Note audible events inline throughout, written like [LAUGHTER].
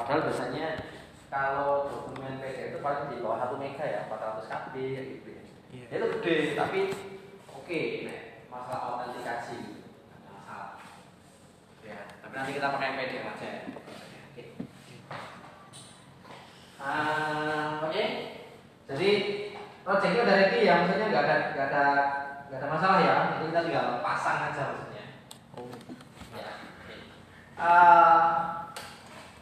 Padahal biasanya kalau dokumen PDF itu paling di bawah 1 mega ya, 400 KB ya gitu ya. Ya, Itu gede, tapi oke, nek masalah autentikasi ada masalah. Ya, tapi nanti kita pakai PDF aja. ya. Oke. Ah, oke. Jadi projectnya udah ready ya, maksudnya nggak ada nggak ada nggak ada masalah ya. Jadi kita tinggal pasang aja maksudnya. Oh. Ya. oke. Ah,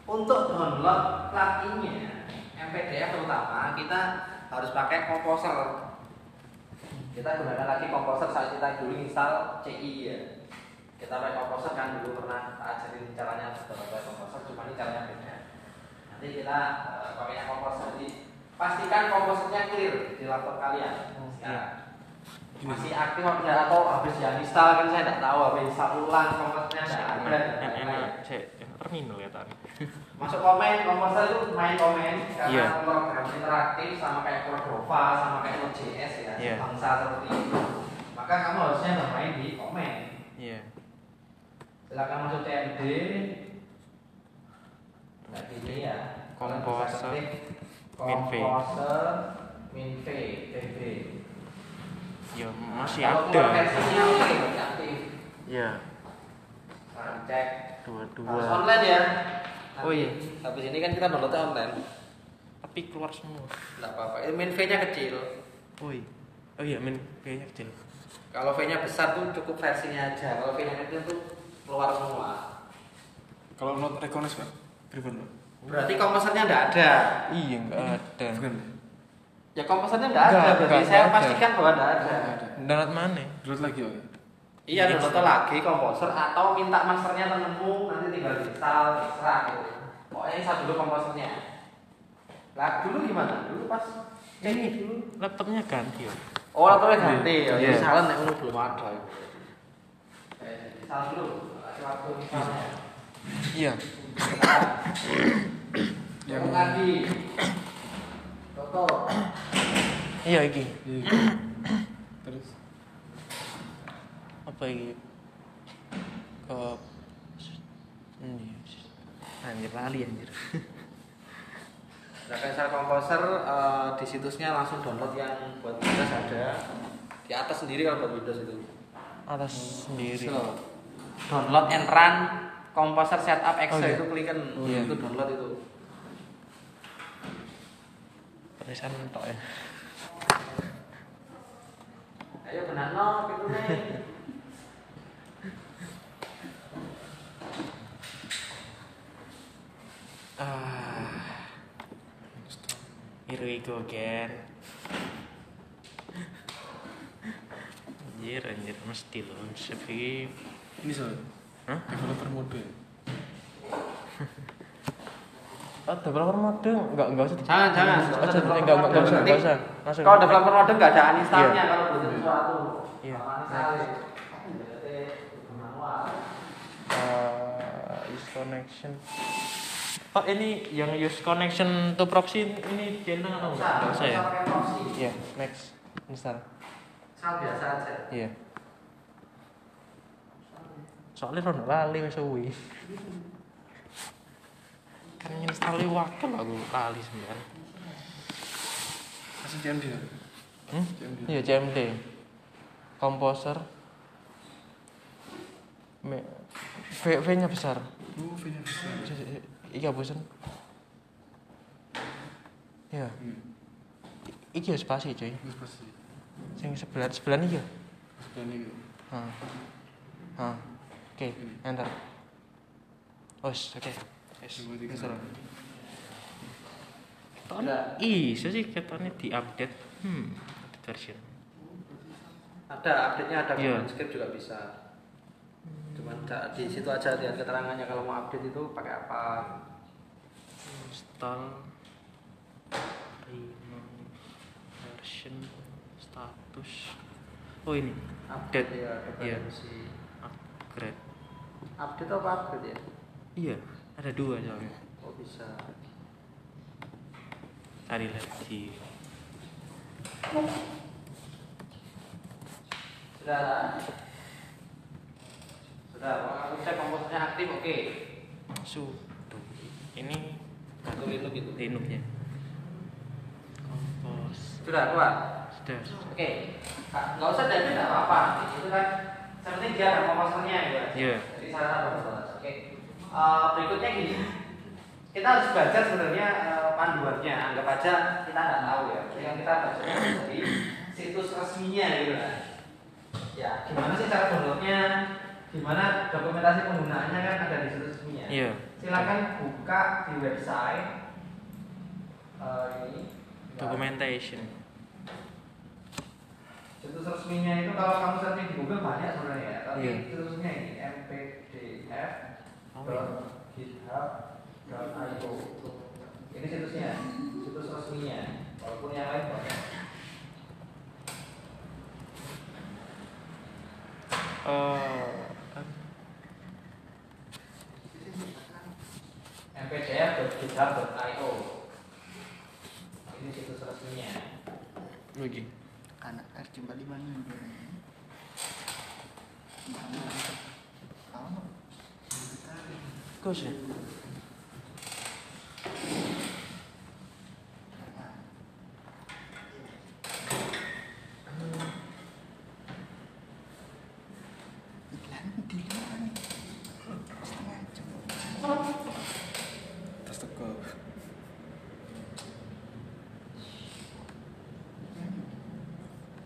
untuk download pluginnya MPDF terutama kita harus pakai komposer. Kita gunakan lagi komposer saat kita dulu install CI ya. Kita pakai komposer kan dulu pernah ajarin caranya pakai komposer, cuma ini caranya beda. Nanti kita eh, pakai komposer di pastikan komposernya clear di laptop kalian. Sekarang masih aktif apa enggak atau habis ya install kan saya tidak tahu habis install ulang komposernya tidak ada terminal ya tadi. Masuk komen komposer itu main komen. Karena Iya. program interaktif sama kayak Cordova sama kayak Node.js ya Iya. bangsa seperti itu maka kamu harusnya bermain di komen. Iya. silakan masuk CMD nah ini ya. Komposer, komposer min V VB Ya masih Kalau ada. versinya aktif sekarang cek. Dua dua. online ya Oh iya. habis ini kan kita downloadnya online Tapi keluar semua. Enggak apa-apa. Ini min V-nya kecil. Oh iya. Oh iya, min kayaknya kecil. Kalau V-nya besar tuh cukup versinya aja. Kalau V-nya kecil tuh keluar semua. Kalau not recognize pak, pak. Berarti komposernya enggak ada. Iya, enggak ada. Bukan. Ya komposernya enggak ada. Berarti saya pastikan bahwa enggak ada. Nggak ada. Download mana? Download lagi oke. Iya, download lagi komposer atau minta masternya temenmu nanti tinggal install, terserah gitu. Pokoknya ini dulu komposernya. Lah dulu gimana? Dulu pas Ini dulu. laptopnya ganti ya. Oh, laptopnya ganti. Ya, Iya. salah nek ngono belum ada. Eh, install dulu. Kasih waktu installnya. Iya. Yang lagi. Toto. Iya iki. Iya. Terus Apa? Ke ini. Anjir lali anjir. Nah, Cancel Composer eh, di situsnya langsung download yang buat Windows ada. Di atas sendiri kalau buat Windows itu. Atas sendiri. So, download and run Composer Setup Excel Oh, iya. itu klikan Oh, iya. itu download itu. Tulisan tok ya. Ayo benar no pintunya. Ah. Here we go again. Anjir, anjir, mesti loh. Sepi. ini soalnya Hah? developer mode. Oh, developer mode enggak enggak usah. Jangan, jangan. Enggak usah, enggak enggak enggak usah, enggak usah. Langsung. Kalau developer mode nggak ada uninstallnya kalau butuh sesuatu. Iya. Uh, use connection. Oh, ini yang use connection to proxy ini channel atau enggak? Enggak usah ya? Iya, next. Install. Install biasa aja. Iya. Soalnya rono lali wis suwi. Kan install wakil aku lali sebenarnya. Masih CMD ya? Hmm? CMD. Iya, CMD. Komposer. Me V V-nya besar. Oh, V-nya besar. Iya, bosan. Iya, Hmm. iki ya spasi, cuy. Pasti. Sing sebelah sebelah iki ya. Sebelah ini. Ha. Ha. Oke, enter. Os, oke. Tiga. Wis ora. Iso sih katanya di-update. Hmm, update version. Ada update-nya ada Iya. command script juga bisa. Cuman di situ aja lihat keterangannya kalau mau update itu pakai apa. Install version status. Oh ini update. ya, Iya. si Upgrade. update apa upgrade ya? Iya, ada dua soalnya. Oh bisa. Cari lagi. Sudah. Aku cek komposernya aktif oke. Sudah. Ini Untuk Linux itu. Linuxnya. Kompos. Sudah keluar. Sudah. Oke, Kak, nggak usah dari tidak apa-apa. Itu kan seperti dia ada komposernya ya. Iya. Jadi salah komposer. Oke. Eh, berikutnya gini. Kita harus baca sebenarnya eh, panduannya. Anggap aja kita nggak tahu ya. Yang kita baca dari situs resminya gitu kan. Ya, gimana sih cara downloadnya? Gimana dokumentasi penggunaannya kan ada di situs resminya. Iya. Silakan buka di website eh, ini. Documentation. Situs resminya itu kalau kamu searching di Google banyak sebenarnya ya. Tapi Iya. situs resminya ini mpdf Oh, iya. github.io. Ini situsnya, situs resminya. Walaupun yang lain banyak. Oh, mpdf.github.io. Ini situs resminya. lagi. anak RC 45 nih Kamu Kok sih? iklan di luar nih setengah jam Tas teko. Iya, iya. Ibu. Ya, gue. ya lah nanti malah kamu no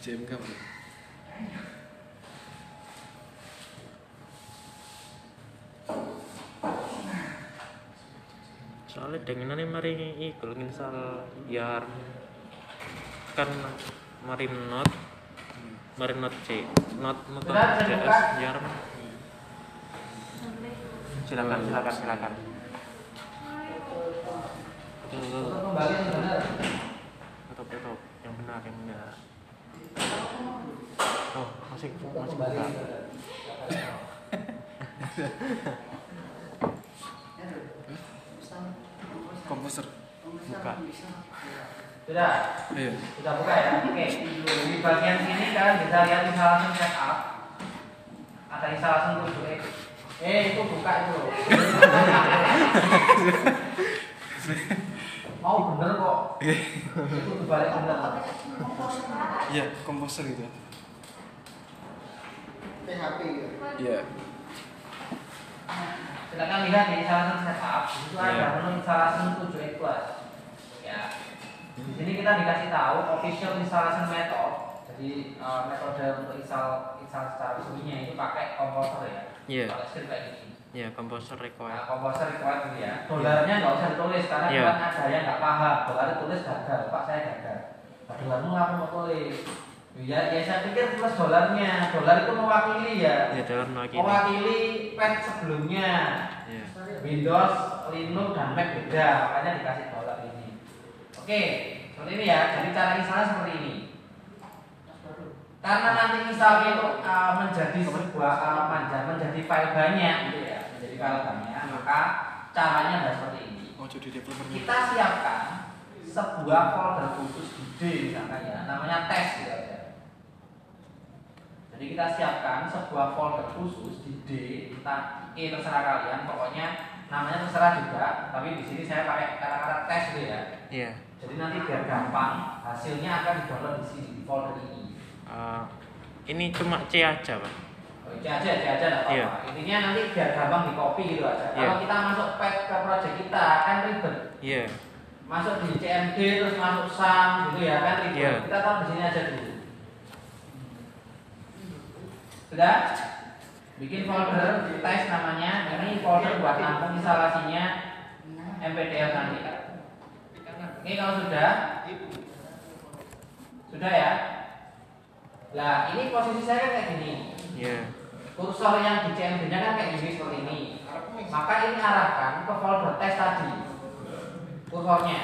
PJMK bro. Soalnya dengan ini mari iku nginstal yar kan mari not mari not C. Not not Benar, JS yar silakan silakan silakan. Benar. tutup tutup yang benar yang benar. Oh masih masih buka [LAUGHS] yang benar. Komposer. Buka Sudah. Iya. Sudah buka ya? Oke. Di bagian sini kalian bisa lihat instalasi setup. Ada instalasi 7x. Eh, itu buka itu. Mau bener kok. Itu dibalik bener. Iya, komposer gitu. PHP gitu Iya. Silakan lihat di instalasi setup. Di situ ada Iya. menu instalasi 7x plus. Sini kita dikasih tahu official installation method. Jadi eh, metode untuk install install secara resminya itu pakai komposer ya. Iya. Pakai script kayak gini. ya komposer Nah, required komposer required dulu ya. Dolarnya nggak usah ditulis karena Iya. kan ada yang nggak paham. Dolar tulis gagal, Pak saya gagal. Nah, dolarmu ngapa mau tulis? Ya, ya saya pikir plus dolarnya. Dolar itu mewakili ya. ya dalam lagi Mewakili pet sebelumnya. ya Windows, Linux, dan Mac beda. Makanya dikasih dolar ini. Oke, seperti ini ya. Jadi cara instalnya seperti ini. Karena nanti instalnya itu uh, menjadi sebuah uh, manja- menjadi file banyak gitu ya, menjadi file banyak, maka caranya adalah seperti ini. Oh. Kita siapkan sebuah folder khusus di D misalkan ya, namanya test gitu aja. Jadi kita siapkan sebuah folder khusus di D, entah E terserah kalian, pokoknya namanya terserah juga, tapi di sini saya pakai kata-kata test gitu ya. ya Jadi nanti biar gampang, hasilnya akan di download di sini di folder ini. Eh, ini cuma C aja pak Oh, C aja, C aja enggak apa-apa. Iya. Intinya nanti biar gampang di copy gitu aja. Iya. Kalau kita masuk pack ke project kita kan ribet. iya Masuk di CMD terus masuk SAM gitu ya kan ribet. Iya. Kita taruh di sini aja dulu. Sudah? Bikin folder test namanya. Ini folder buat nampung instalasinya MPDF nanti. Ini kalau sudah, sudah ya. Lah ini posisi saya kan kayak gini. iya Kursor yang di CMD-nya kan kayak gini seperti ini. Maka ini arahkan ke folder test tadi. Kursornya.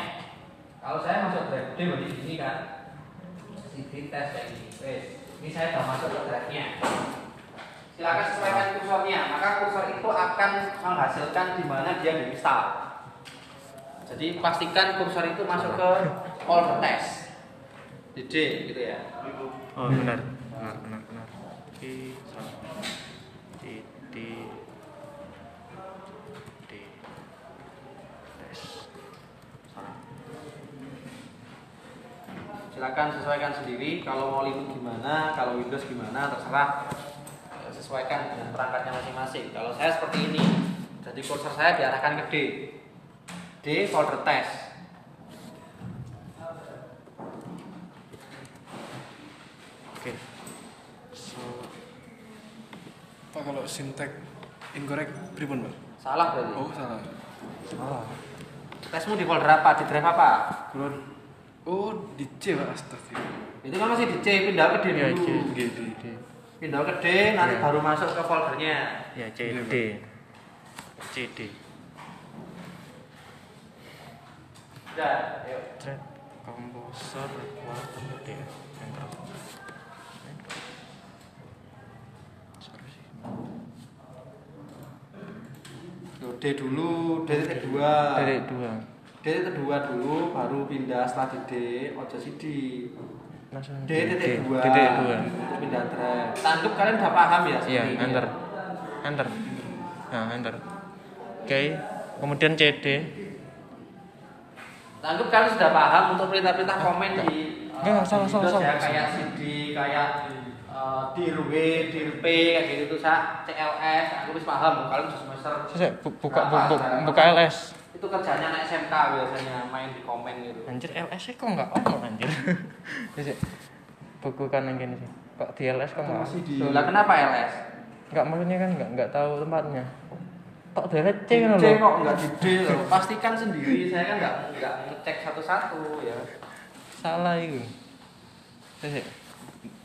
Kalau saya masuk drive D berarti di sini kan. CD test kayak gini. Wes, ini saya sudah masuk ke drive-nya. Silakan sesuaikan kursornya. Maka kursor itu akan menghasilkan di mana dia diinstal. Jadi pastikan kursor itu masuk ke folder test. Di D gitu ya. Oh, benar. Benar, benar, benar. Oke. D D D. Silakan sesuaikan sendiri. Kalau mau Linux gimana, kalau Windows gimana, terserah. Sesuaikan dengan perangkatnya masing-masing. Kalau saya seperti ini, jadi kursor saya diarahkan ke D. D folder test. Oke. So, Pak kalau sintek incorrect pripun, Pak? Salah berarti. Oh, salah. salah. Tesmu di folder apa? Di drive apa? Kulon Oh, di C, Pak. Astagfirullah. Itu kan masih di C, pindah ke D Ya, dulu. C, G, D. D. Pindah ke D, nanti Ya. baru masuk ke foldernya. Ya, C Iya, D. C D. Kuat D. Enter. Sorry sih. Yo, D dulu, D titik dua. Titik dua. D titik dua dulu, baru pindah setelah di D, ojo si D. D titik dua. Titik dua. Itu pindah drive. Tanggup kalian udah paham ya? Iya, enter. ya? Enter. Nah, enter. Oke. Kemudian CD. Tanggup kalian sudah paham untuk perintah-perintah komen di Enggak, eh, salah, salah, Windows ya, salah. kayak CD, kayak eh, dir W, dir P, kayak gitu tuh sa, CLS, aku bisa paham. Kalian sudah semester Saya bu- buka bu- berapa bu- sekarang? buka LS. itu kerjanya anak SMK biasanya main di komen gitu. Anjir LS -nya kok enggak ono anjir. [LAUGHS] Sik. Buku kan yang gini sih. Kok di LS kok enggak? Masih di lah kenapa LS? Enggak maksudnya kan enggak enggak tahu tempatnya. Kok dari C C lho. kok nggak di D. Pastikan sendiri. Saya kan nggak nggak ngecek satu-satu ya. Salah itu. Sik. sik.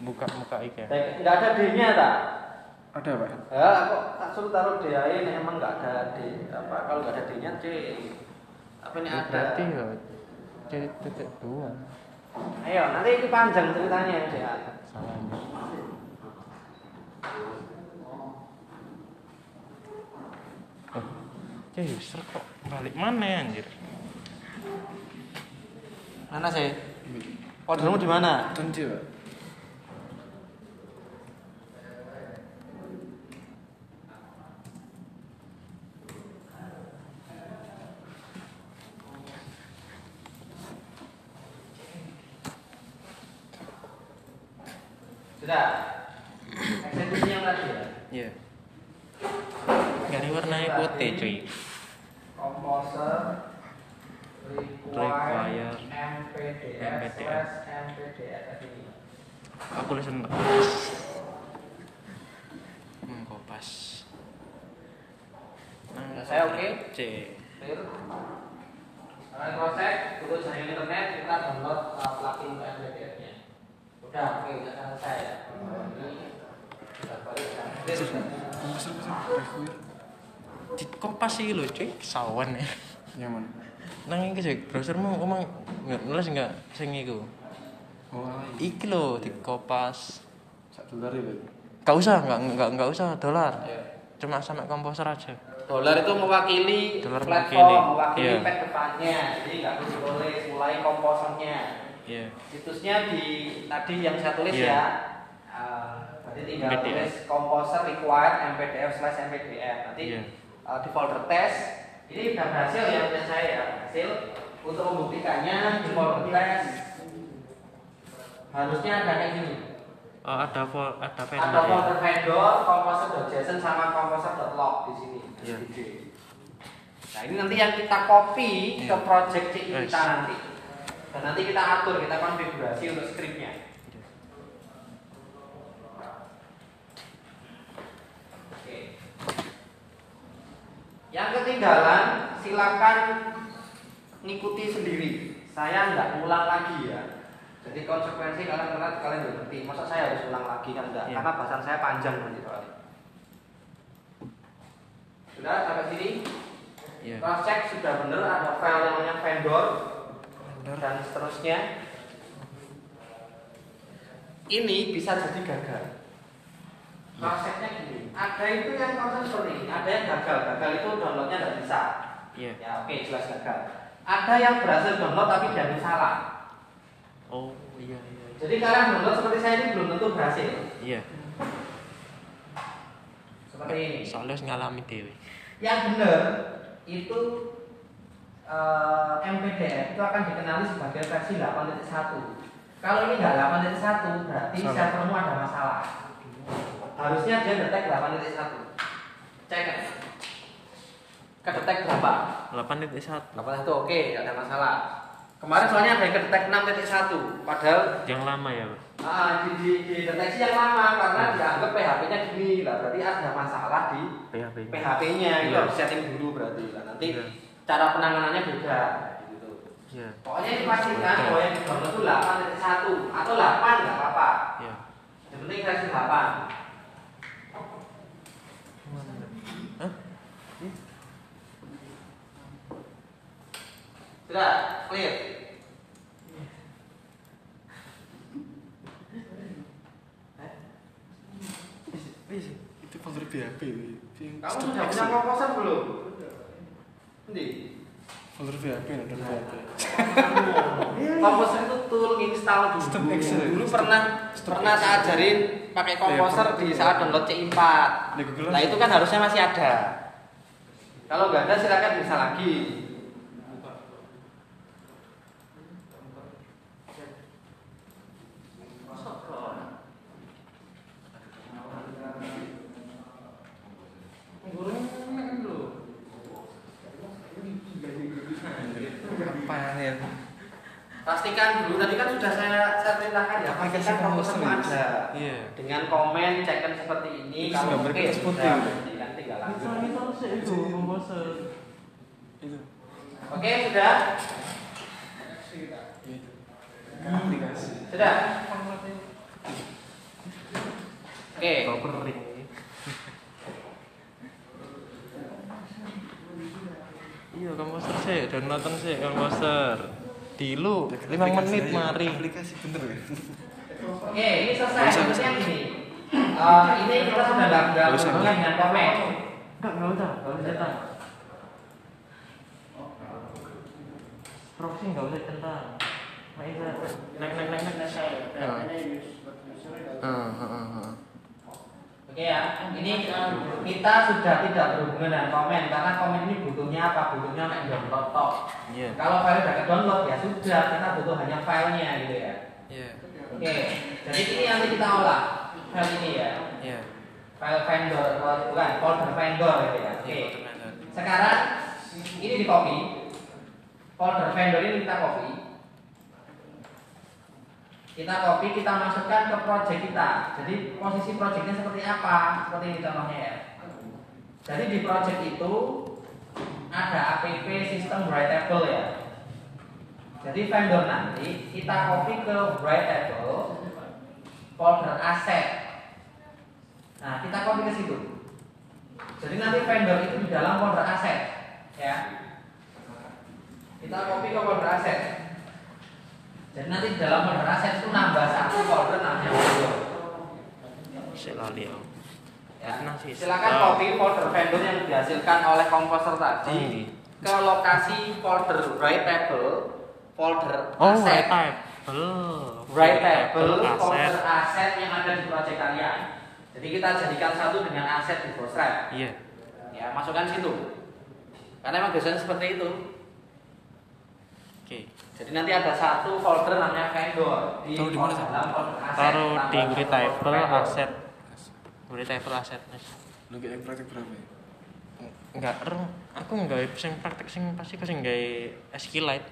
Buka buka iki. ya. Eh, Nggak ada D-nya tak? Ada, Pak. Ya, kok tak suruh taruh D aja nih emang nggak ada D. Apa kalau nggak ada D-nya C? Apa ini Ya, ada? Berarti ya C titik dua. Ayo, nanti ini panjang ceritanya ya. Salah anjir. Oh, C user kok balik mana ya anjir? Mana sih? Ordermu di mana? Pak. Sudah. Eksekusi yang tadi ya. Iya. Gari warnanya putih cuy. Composer require Require MPDF MPDF. MPDF tadi. Aku lesen Hmm, kopas. Nah, saya oke. C. Clear? Kalian cross check, dulu jaringan internet kita download uh, plugin ke MPDF-nya. Udah, oke, udah selesai ya. Ini kita balik Di kompas sih lo cuy, sawan ya. Yang mana? Nang iki sih browsermu ngomong nggak nulis enggak sing iku. Oh, iya. Iki lho di kopas. Sak dolar ya. Gak usah, enggak enggak enggak usah dolar. Ayo. Cuma sampai komposer aja. Dolar itu mewakili Dolar platform, mewakili. mewakili Iya. pad depannya. Jadi nggak perlu tulis, mulai komposernya. Iya. Situsnya di tadi yang saya tulis Iya. ya. Uh, berarti tinggal MPDF. tulis composer required mpdf slash mpdf. Nanti Iya. Uh, di folder test ini udah berhasil ya punya saya ya berhasil untuk membuktikannya di folder test harusnya ada kayak gini. Oh, ada fol ada Ada vendor ya. folder vendor, composer.json sama composer.log di sini. Iya. Di D. Nah ini nanti yang kita copy ke Iya. project CI Yes. kita nanti. Dan nanti kita atur, kita konfigurasi untuk scriptnya. Oke. Yang ketinggalan, silakan ngikuti sendiri. Saya nggak ngulang lagi ya. Jadi konsekuensi kalian kalian kalian ngerti. Masa saya harus ulang lagi kan enggak? Iya. Karena bahasan saya panjang nanti soalnya. Sudah sampai sini? Iya. Cross check sudah benar ada file yang namanya vendor Vendor. dan seterusnya. Ini bisa jadi gagal. Checknya gini, ada itu yang konsep seperti ini, ada yang gagal. Gagal itu downloadnya nggak bisa. Iya. Ya oke jelas gagal. ada yang berhasil download tapi dianggap salah. oh iya iya iya. Jadi kalian download seperti saya ini belum tentu berhasil. iya Seperti ini. soalnya ngalami dewe Yang benar itu eh, MPDF itu akan dikenali sebagai versi 8.1. Kalau ini nggak 8.1 berarti servermu ada masalah. Harusnya dia detek 8.1. Cek kan? Kedetek berapa? 8.1 8 itu oke, nggak ada masalah. Kemarin soalnya ada yang kedetek 6.1, padahal yang lama ya Pak? ah, di, di, di deteksi yang lama karena dianggap PHP-nya gini lah, berarti ada masalah di PHP -nya. PHP-nya itu Iya. harus setting dulu berarti lah. Nanti Iya. cara penanganannya beda gitu. iya Pokoknya dipastikan bahwa yang di download itu 8.1 atau 8 nggak apa-apa. iya Yang penting versi 8. Sudah clear. Itu folder BHP. Yang Kamu sudah punya komposer belum? Nanti. Folder BHP ada BHP. Komposer [LAUGHS] itu tool install dulu. Dulu pernah pernah saya ajarin pakai komposer Iya, di pernah. saat download C4. Di Google Nah itu kan harusnya masih ada. Kalau nggak ada silakan bisa lagi. Apa ya? Pastikan dulu tadi kan sudah saya saya perintahkan ya pastikan ya? ada. Iya. Dengan komen cekan seperti ini Terus kalau gambar oke putih. sudah berarti nanti tinggal lanjut. itu komposer Itu. Oke sudah Iya. Sudah. Oke. covering iya komposer sih download sih komposer Dilu 5 menit Aplikasi aja. mari Aplikasi bener ya? Oke, ini selesai. Bisa, bisa. Maksudnya gini. Eh, ini kita sudah nggak berhubungan dengan komen. enggak enggak usah enggak usah centang proxy enggak usah centang naik naik naik naik naik Ah, ah, ah, ah. Oke ya, ini kita sudah tidak berhubungan dengan komen karena komen ini butuhnya apa? Butuhnya main download tok. iya Kalau file udah ke download ya sudah, kita butuh hanya filenya gitu ya. iya Oke, jadi ini nanti kita olah file ini ya. iya File vendor, bukan folder vendor gitu ya. Oke. Iya, betul. Sekarang ini di copy. Folder vendor ini kita copy. Kita copy, kita masukkan ke project kita. Jadi posisi projectnya seperti apa? Seperti ini contohnya ya. Jadi di project itu ada app sistem writable ya. Jadi vendor nanti kita copy ke writable folder asset. Nah, kita copy ke situ. Jadi nanti vendor itu di dalam folder aset, ya. Kita copy ke folder aset. Jadi nanti dalam folder aset itu nambah satu folder namanya vendor. Ya. Silakan copy folder vendor yang dihasilkan oleh komposer tadi Hmm. ke lokasi folder writable, folder oh aset, writable writable folder aset yang ada di project kalian. Jadi kita jadikan satu dengan aset di Ghostwrite. iya Ya, masukkan situ. Karena emang biasanya seperti itu. Jadi nanti ada satu folder namanya vendor di Taruh di mana, Sam? dalam folder aset. taruh di satu writable folder vendor. aset aset Mas. Lu kayak yang praktek berapa ya? enggak ero aku enggak sing praktek sing pasti aku sing gawe SQLite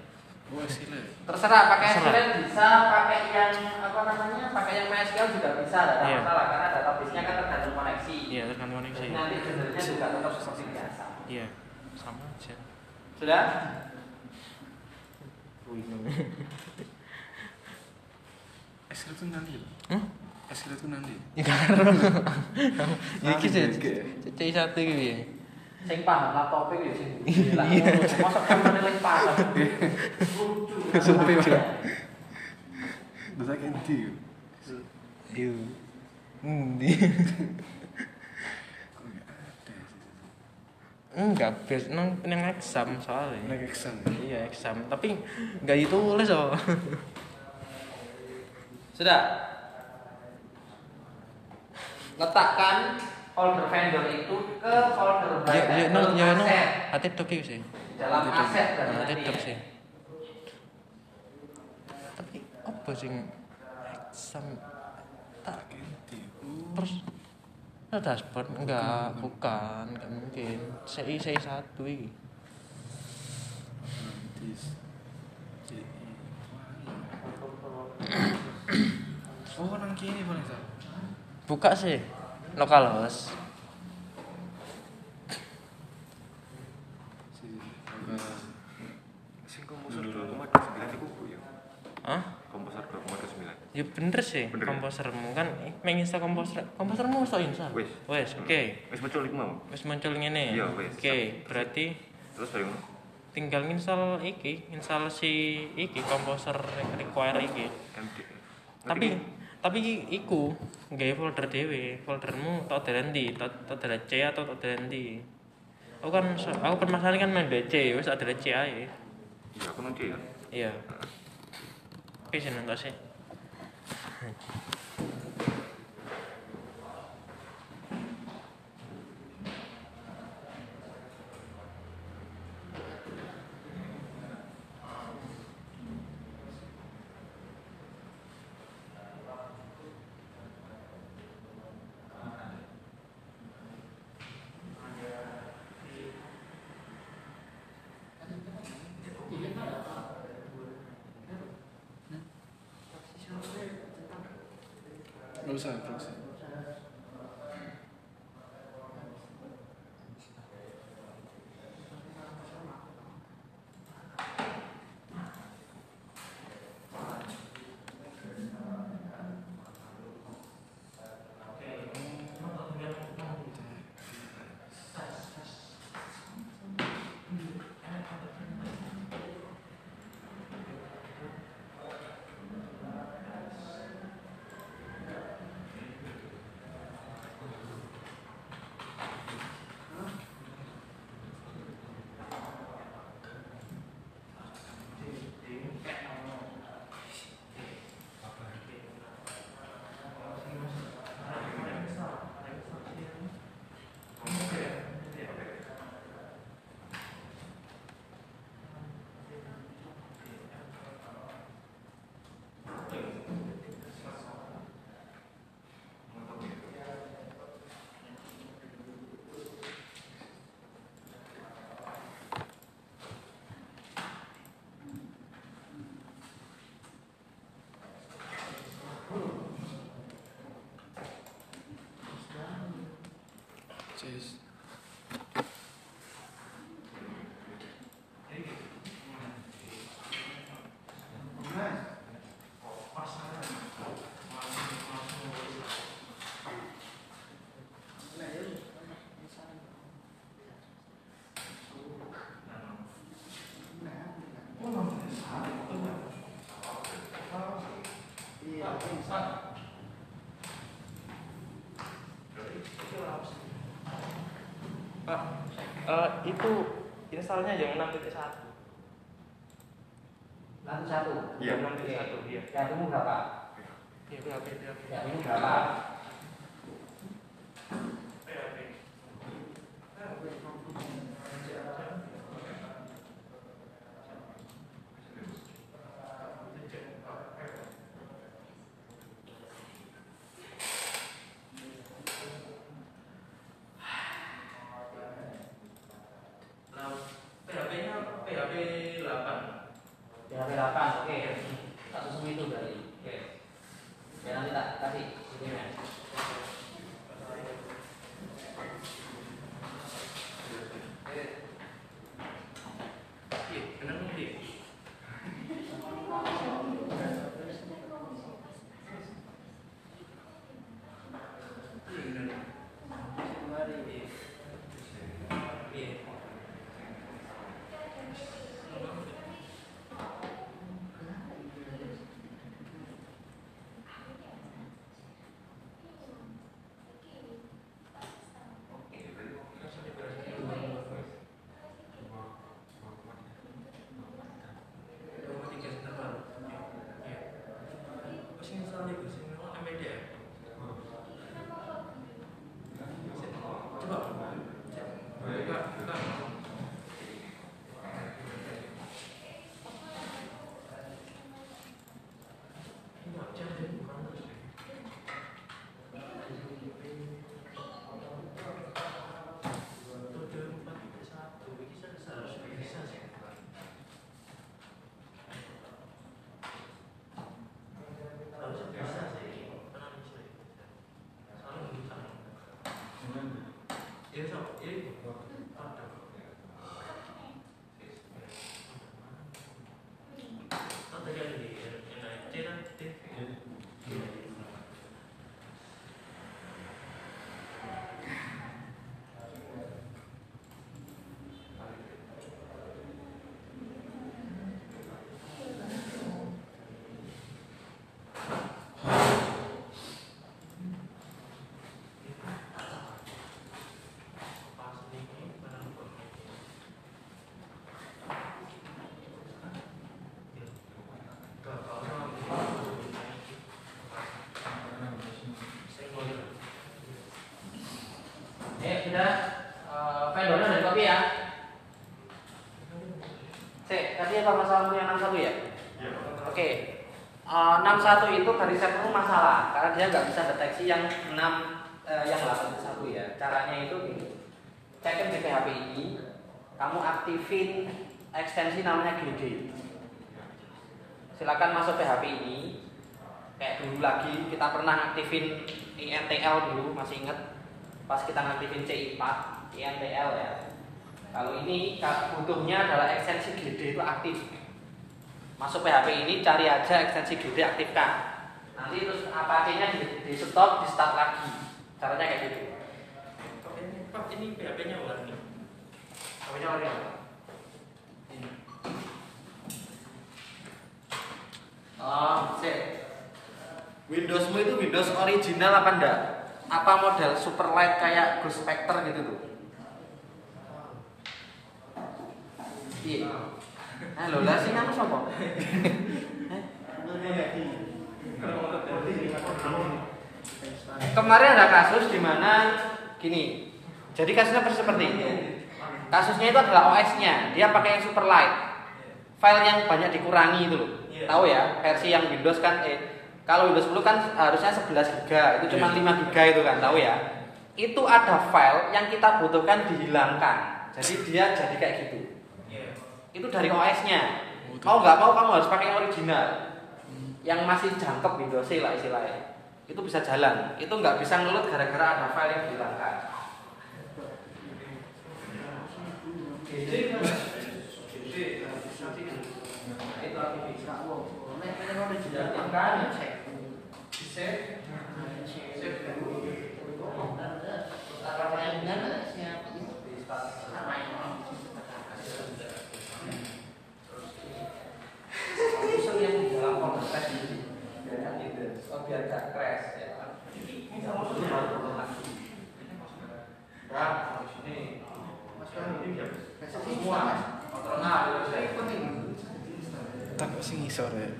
Wah, sila. Terserah pakai Terserah. SQL bisa, pakai yang apa namanya, pakai yang MySQL juga bisa, tidak ada Iya. masalah karena database-nya kan tergantung koneksi. iya tergantung koneksi Jadi nanti sebenarnya juga tetap seperti biasa. iya sama aja Sudah? [LAUGHS] Nanti [LAUGHS] [LAUGHS] ya? Hah? SQL itu nanti? Enggak ero. Ya iki Nanti, oke. Cek satu iki piye? Sing paham laptop ya sing. Iya. Masa kan menilai paham. Lucu. Kayak di. Iya. Kok nggak ada sih? Enggak biasa nang nang exam soalnya. Naik exam. iya exam. Tapi nggak ditulis oh. Sudah. Letakkan folder vendor itu ke folder ya baik ya no ya no. aset. hati dok itu sih. Dalam Hati aset berarti. Hati dok ya. sih. Tapi apa sih? Exam. Tak. Terus ada dashboard enggak bukan enggak mungkin CI CI satu ini. Oh, nang kini paling buka sih Si. Agak. Sing komposer ke Komodo 9 iku ku ya. Hah? Komposer ke Komodo 9. Ya bener sih, Bener ya? komposermu kan menginstall komposer. Komposermu wis tak install? Wis. Wis, oke. Wis muncul iku mau. Wis muncul. Iya, wis. Oke, berarti Terus tinggal nginstal iki, install si iki komposer require iki. MD. Tapi tapi iku nggawe folder dhewe, foldermu tak tak tak dalan C atau tak dalan ndi. Aku kan aku permasalahan kan main DC, wis ada C ae. Iya, aku nanti ya. Iya. Oke, sih nonton sih. Cheers. Pak, eh, itu installnya yang 6.1. Nanti satu. Iya. Yang 6.1, iya. Yang ini berapa? Iya, PHP, PHP. Yang ini berapa? стороне присоединиться. Ini sama, ini ada. Oh, tadi ada di NIC dan TV. Pas ini, mana Eh, sudah eh, vendornya dari kopi ya. Sik, tadi apa masalahmu yang 61 ya? Oke. Eh, 61 itu dari setmu masalah karena dia nggak bisa deteksi yang 6 eh, yang 81 ya. Caranya itu gini. Cekin di PHP ini, kamu aktifin ekstensi namanya GD. Silakan masuk PHP ini. Kayak dulu lagi kita pernah aktifin INTL dulu, masih inget? Pas kita ngaktifin CI4, INTL ya. Kalau ini butuhnya adalah ekstensi GD itu aktif. Masuk PHP ini cari aja ekstensi GD aktifkan. Nanti terus Apache-nya di, di stop, di start lagi. Caranya kayak gitu. Pak ini, PHP-nya warni. Apanya warna apa? Oh, sip. Windowsmu itu Windows original apa enggak? Apa model Superlight kayak Ghost Spectre gitu tuh? Iya. Halo, lah sing anu sapa? Kemarin ada kasus di mana gini. Jadi kasusnya persis seperti ini. Kasusnya itu adalah OS-nya, dia pakai yang Superlight. File yang banyak dikurangi itu loh. Tahu ya, versi yang Windows kan eh kalau Windows 10 kan harusnya 11 GB, itu cuma 5 GB itu kan, tahu ya. Itu ada file yang kita butuhkan dihilangkan. Jadi dia jadi kayak gitu. Iya. Itu dari OS-nya. Mau nggak mau kamu harus pakai yang original. Yang masih jangkep Windows lah istilahnya. Itu bisa jalan. Itu nggak bisa ngelut gara-gara ada file yang dihilangkan. Nah, itu aktivitas. Nek ini mau dijual Makanya cek. Save. Apa yang Di dalam ini biar biar ya. Ini Semua. Saya penting. Sih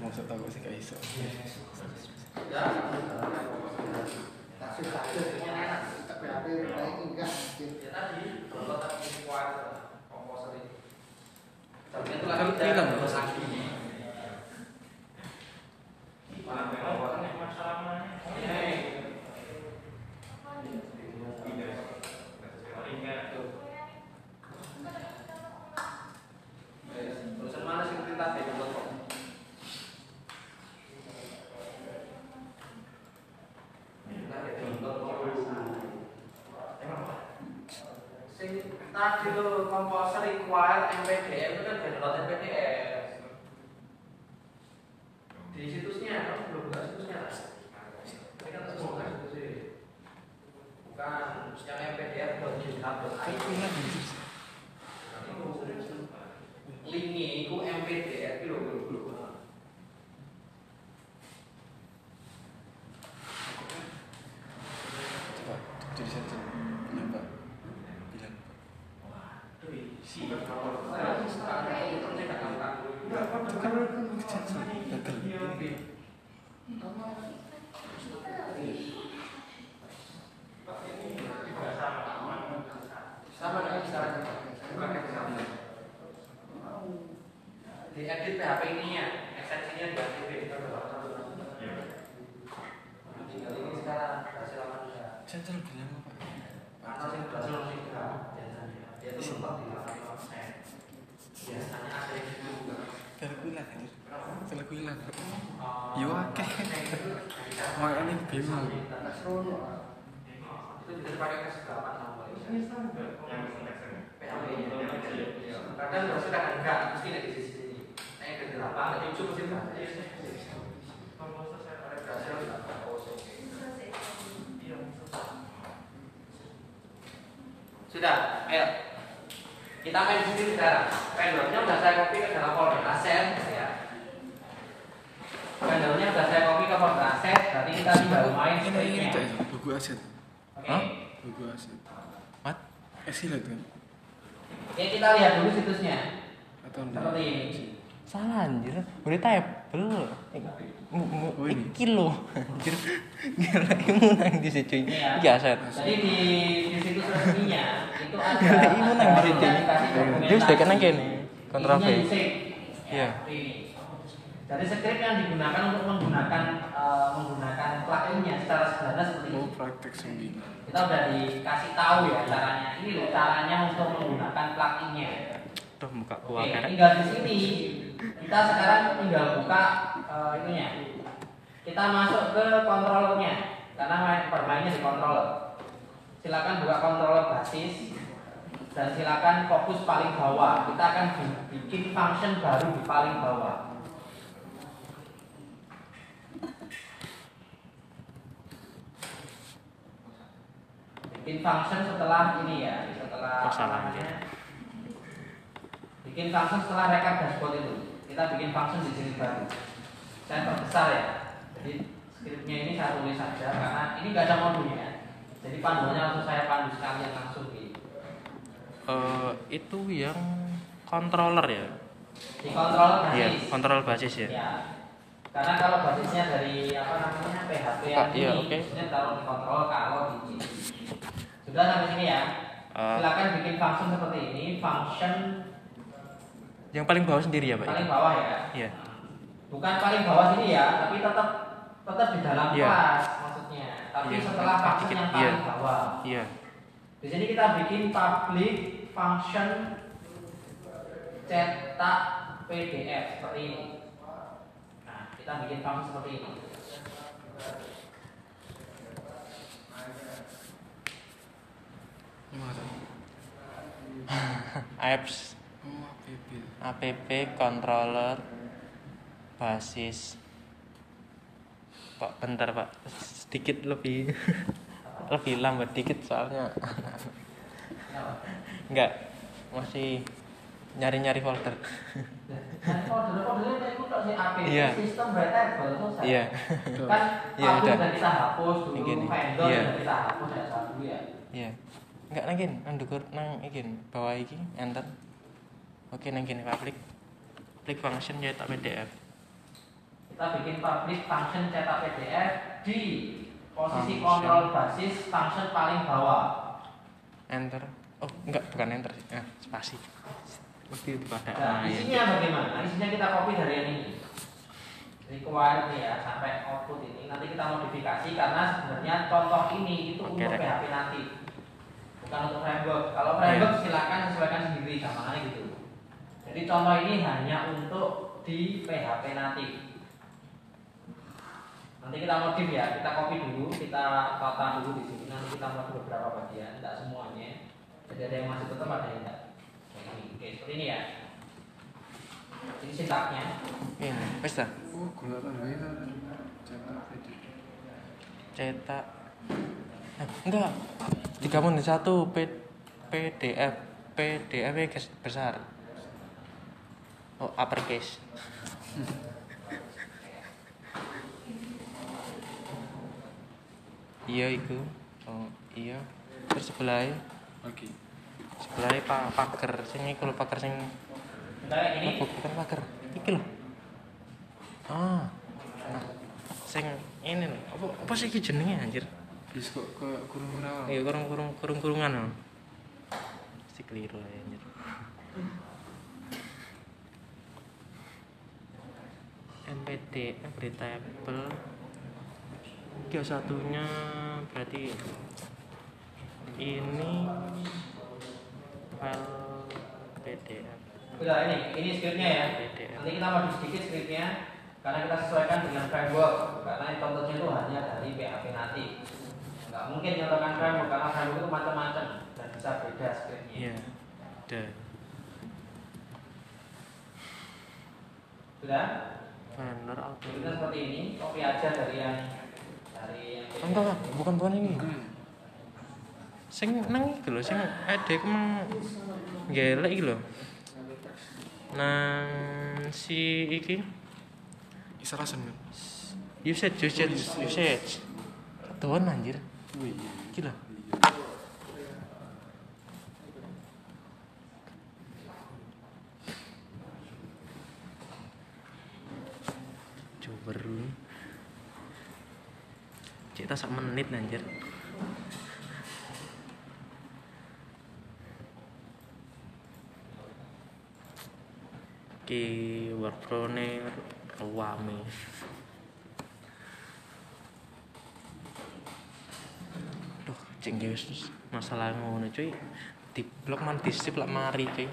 maksud takut sih gak iso. Ya. Lagi Kan tidak hilang, terus Mas. lagi. masalah mana? Hei. Urusan mana sih kita tadi kok? Sing tadi lo komposer require MPDF itu kan download MPDF di situsnya kamu belum buka situsnya lah ini kan semua buka situsnya bukan yang MPDF buat github.io linknya itu MPDF itu loh belum Coba jadi satu. Nyoba. Bilang. Nah, Gagal. Sama dengan cara di edit PHP ininya, ekstensinya diaktifin. Tinggal ini sekarang hasil Cancel bilang apa? Sing biasanya dia itu mentok di 80%. Biasanya ada yang juga. Ya. Yo akeh. Makanya bingung. Itu dipakai ke. Kadang enggak, mesti di sini. Nah, yang mesti enggak. Berhasil enggak? Oh, oke. Sudah, ayo. Kita main sendiri sekarang. Vendornya sudah saya copy ke dalam folder aset, ya. Vendornya sudah saya copy ke folder aset, berarti kita tinggal main Ini ini ya? Logo aset. Oke. Logo aset. What? Esilet kan? Oke, kita lihat dulu situsnya. Atau? Seperti ini. Salah anjir. Udah table. Ini? Iki lo. Anjir. Gila imu nang di situ. Ini ya. Iki aset. Jadi di, di situs resminya itu ada Gila imu nang di situ. Dia tekan nang kene. Kontra V. Iya. Ya. Jadi script yang digunakan untuk menggunakan eh, menggunakan pluginnya secara sederhana seperti Oh ini. praktek sembilan. Kita udah dikasih tahu ya caranya. Ini loh caranya untuk menggunakan pluginnya. Tuh buka Oke, gua kerek. tinggal di sini kita sekarang tinggal buka eh, itunya. Kita masuk ke controllernya karena main bermainnya di controller. Silakan buka controller basis dan silakan fokus paling bawah. Kita akan bi- bikin function baru di paling bawah. Bikin function setelah ini ya, setelah namanya, bikin function setelah record dashboard itu kita bikin function di sini baru saya perbesar ya jadi skripnya ini saya tulis saja karena ini nggak ada modulnya jadi panduannya langsung saya pandu sekalian langsung di Eh, itu yang controller ya. di control Iya, basis kontrol basis ya. ya karena kalau basisnya dari apa namanya PHP yang Buka, iya, ini biasanya taruh di kontrol kalau di sini sudah sampai sini ya Eh, silakan bikin function seperti ini function yang paling bawah sendiri ya, Pak? paling bawah ya Iya. Bukan paling bawah sini ya, tapi tetap tetap di dalam Iya. kelas maksudnya. Tapi Iya, setelah function yang iya. paling bawah. Iya. Di sini kita bikin public function cetak PDF seperti ini. Nah, kita bikin function seperti ini. [LAUGHS] Apps APP. app controller basis. Pak bentar Pak. Sedikit lebih. [LAUGHS] Lebih lambat dikit soalnya. [LAUGHS] Enggak. Masih nyari-nyari folder. Folder-foldernya kayak itu tok sih APK Iya. iya. Kan Iya, public udah. kita hapus dulu, Yang gini. vendor Iya. kita hapus ya dulu ya. iya. Enggak kene nang dhuwur nang iki bawah iki enter. Oke nang kene public klik. Function cetak PDF kita bikin public function cetak PDF di posisi Function. kontrol basis function paling bawah. enter oh enggak bukan enter sih ah spasi mesti pada Nah, isinya bagaimana? Isinya kita copy dari yang ini. Required nih ya sampai output ini nanti kita modifikasi karena sebenarnya contoh ini itu Oke, untuk Rek. PHP nanti bukan untuk framework. Kalau framework silakan sesuaikan sendiri gampangnya gitu. Jadi contoh ini hanya untuk di PHP nanti. Nanti kita modif ya, kita copy dulu, kita tata dulu di sini. Nanti kita modif beberapa bagian, tidak semuanya. Jadi ada yang masih tetap, ada yang tidak. Oke, seperti ini ya. Ini sintaknya. ini wis dah Oh gula tambahin cetak cetak Eh, enggak tiga menit satu P, PDF PDF besar oh uppercase [LAUGHS] iya itu oh iya. Terus sebelah Oke. sebelah pak pagar sing iku lho pagar sing apa? Bukan pagar iki lho. Ah. Nah sing ini lho. Apa apa sih iki jenenge anjir? Bis kok ke kurung rawa. iya kurung kurung kurung kurungan lho. Mesti keliru ya anjir. MPD Breathable Tiga satunya berarti ini file PDF Udah ini, ini skripnya ya. PDF Nanti kita modif sedikit skripnya karena kita sesuaikan dengan framework. Karena contohnya itu hanya dari PHP native. Nggak mungkin nyontohkan framework karena framework itu macam-macam dan bisa beda skripnya. iya udah Sudah? vendor auto Kita seperti ini, copy aja dari yang enggak enggak bukan bukan ini. Sing nang iki lho sing adek emang gelek iki lho. Nang si iki. Isa rasen kan. usage usage usage tuan anjir. Wih. gila coba dulu kita sak menit anjir ki workflow ne ruame Duh, cing Yesus masalah ngono cuy. Di blok man disip lak mari cuy.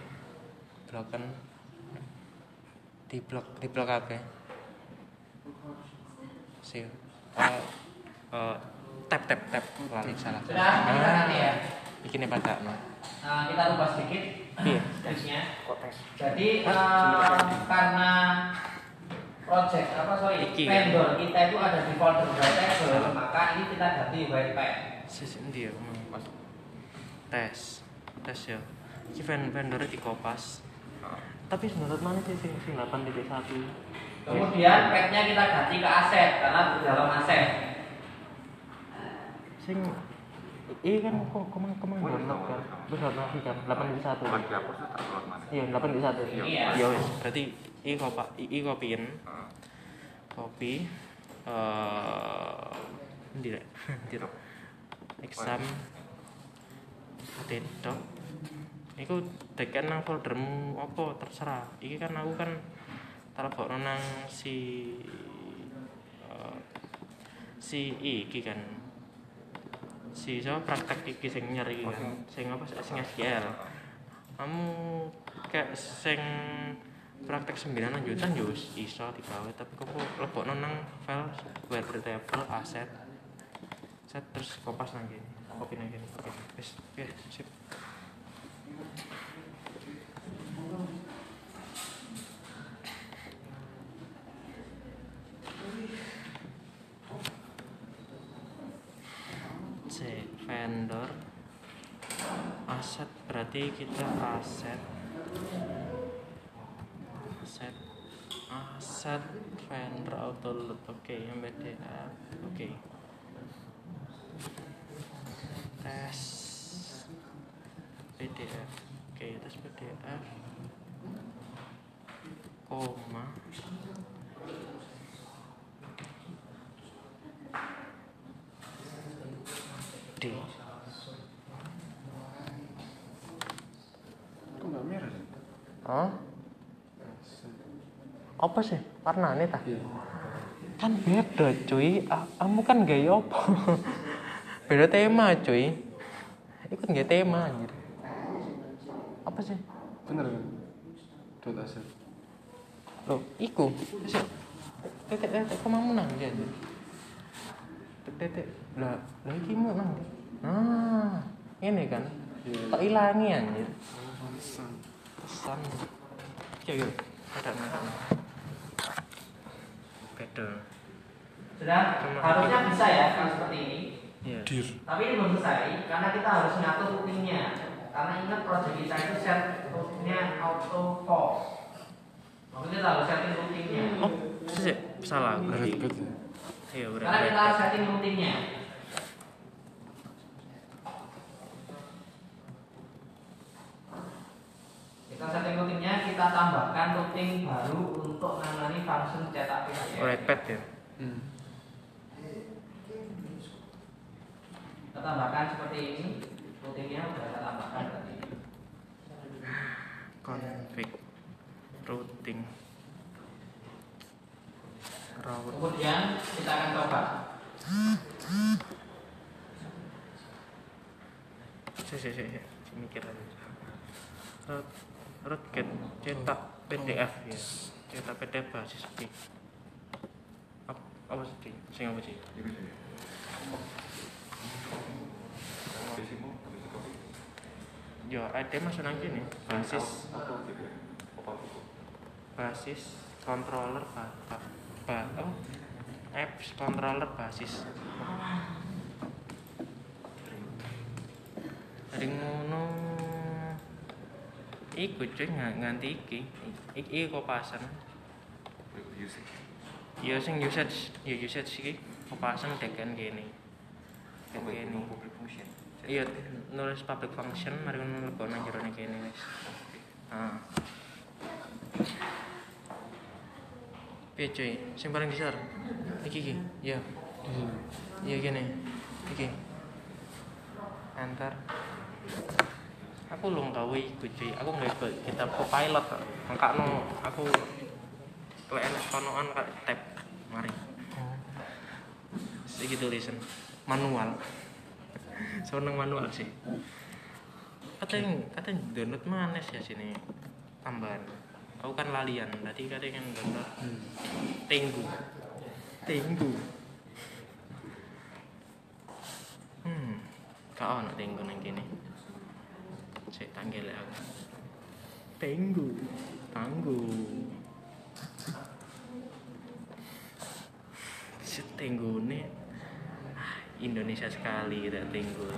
Blokan di blok di blok apa? Si. Eh eh tap tap tap lali salah. Sudah, kita nanti ya. Iki nih pada no. Nah, kita rubah sedikit Iya. [CLEARS THROAT] Jadi eh, karena project apa sorry Iki. vendor kita itu ada di folder white maka ini kita ganti white pad. Sisi ya ngomong pas. Tes. Tes ya. Iki ven- vendornya di kopas. Tapi menurut mana sih sing sing 8.1? Kemudian padnya kita ganti ke aset karena di dalam aset. Sing ini kan kok kemang kemang Oh, iya, kan terus download lagi kan delapan di satu. Keluar mana? iya delapan di satu. Iya. ya wes. Berarti i kopa i, kopiin Ah, kopi eh ndi [LAUGHS] rek? Exam. Dedok Iku tekan nang foldermu apa? Terserah. Iki kan aku kan taruh nang si eh, si iki kan si siapa praktek iki sing nyari iki kan sing apa sing SQL kamu kayak sing praktek 9 lanjutan yo wis iso digawe tapi kok lebokno nang file web table aset. Set terus kopas nang kene. Kopi nang kene oke. Wis oke sip C vendor. Aset berarti kita aset. Aset. Aset vendor auto load. Oke MBDA oke. Tes PDF oke tes PDF koma. D Kok nggak merah sih? Hah? Apa sih? Warnanya ta? Iya. Kan beda cuy. Kamu kan gaya apa? [LAUGHS] beda tema cuy. Ikut gak tema anjir. Apa sih? Bener kan? Dot aset. Loh, iku. Sik. Tetek tetek kok mau nang dia. anjir? Tetek tetek. Lah, lah iki mau nang. Nah, ini kan. Iya. Tak ilangi anjir. Pesan ya yuk ada ada beda Sudah, harusnya bisa ya kalau seperti ini. ya Dir. Tapi ini belum selesai karena kita harus ngatur routingnya. Karena ingat proyek kita itu set routingnya auto pause. Maksudnya kita harus setting routingnya. oh sih salah berarti ya. iya Karena kita harus berarti setting routingnya. Kita setting routingnya, kita routing baru untuk nangani function cetak PDF. repet ya. Hmm. kita tambahkan seperti ini routingnya sudah kita tambahkan tadi. Config routing. Route kemudian kita akan coba. Si si si si. Mikir aja. Route route get cetak PDF ya cetak PDF basis P. Apa sih sing apa sih? Ya. Ada masuk nang kene basis. Basis controller ba, ba, ba oh, apps controller basis. Ngono iku cuy nganti iki iki, iki kopasan Music. ya sing usage ya usage iki kopasan tekan kene kan Apa itu? kene Public function. iya nulis public function mari ngono lebok nang jero kene wis ah Piye cuy, sing paling besar. Iki iki. Ya. Iya gini. Iki. Enter. Aku lu gawe iku cuy. Aku nggak ikut kitab pilot. Makakno aku lek enek konoan kak tab. Mari. Iki tulisan manual. [LAUGHS] Seneng manual sih. Katanya katanya download mana ya sini tambahan. Aku kan lalian, tadi katanya kan download Tenggu. Tenggu. Hmm. Kau ono tenggu nang kene. Sik tanggel aku. Tenggu. Tanggu. Setenggu nih Indonesia sekali kita tenggu.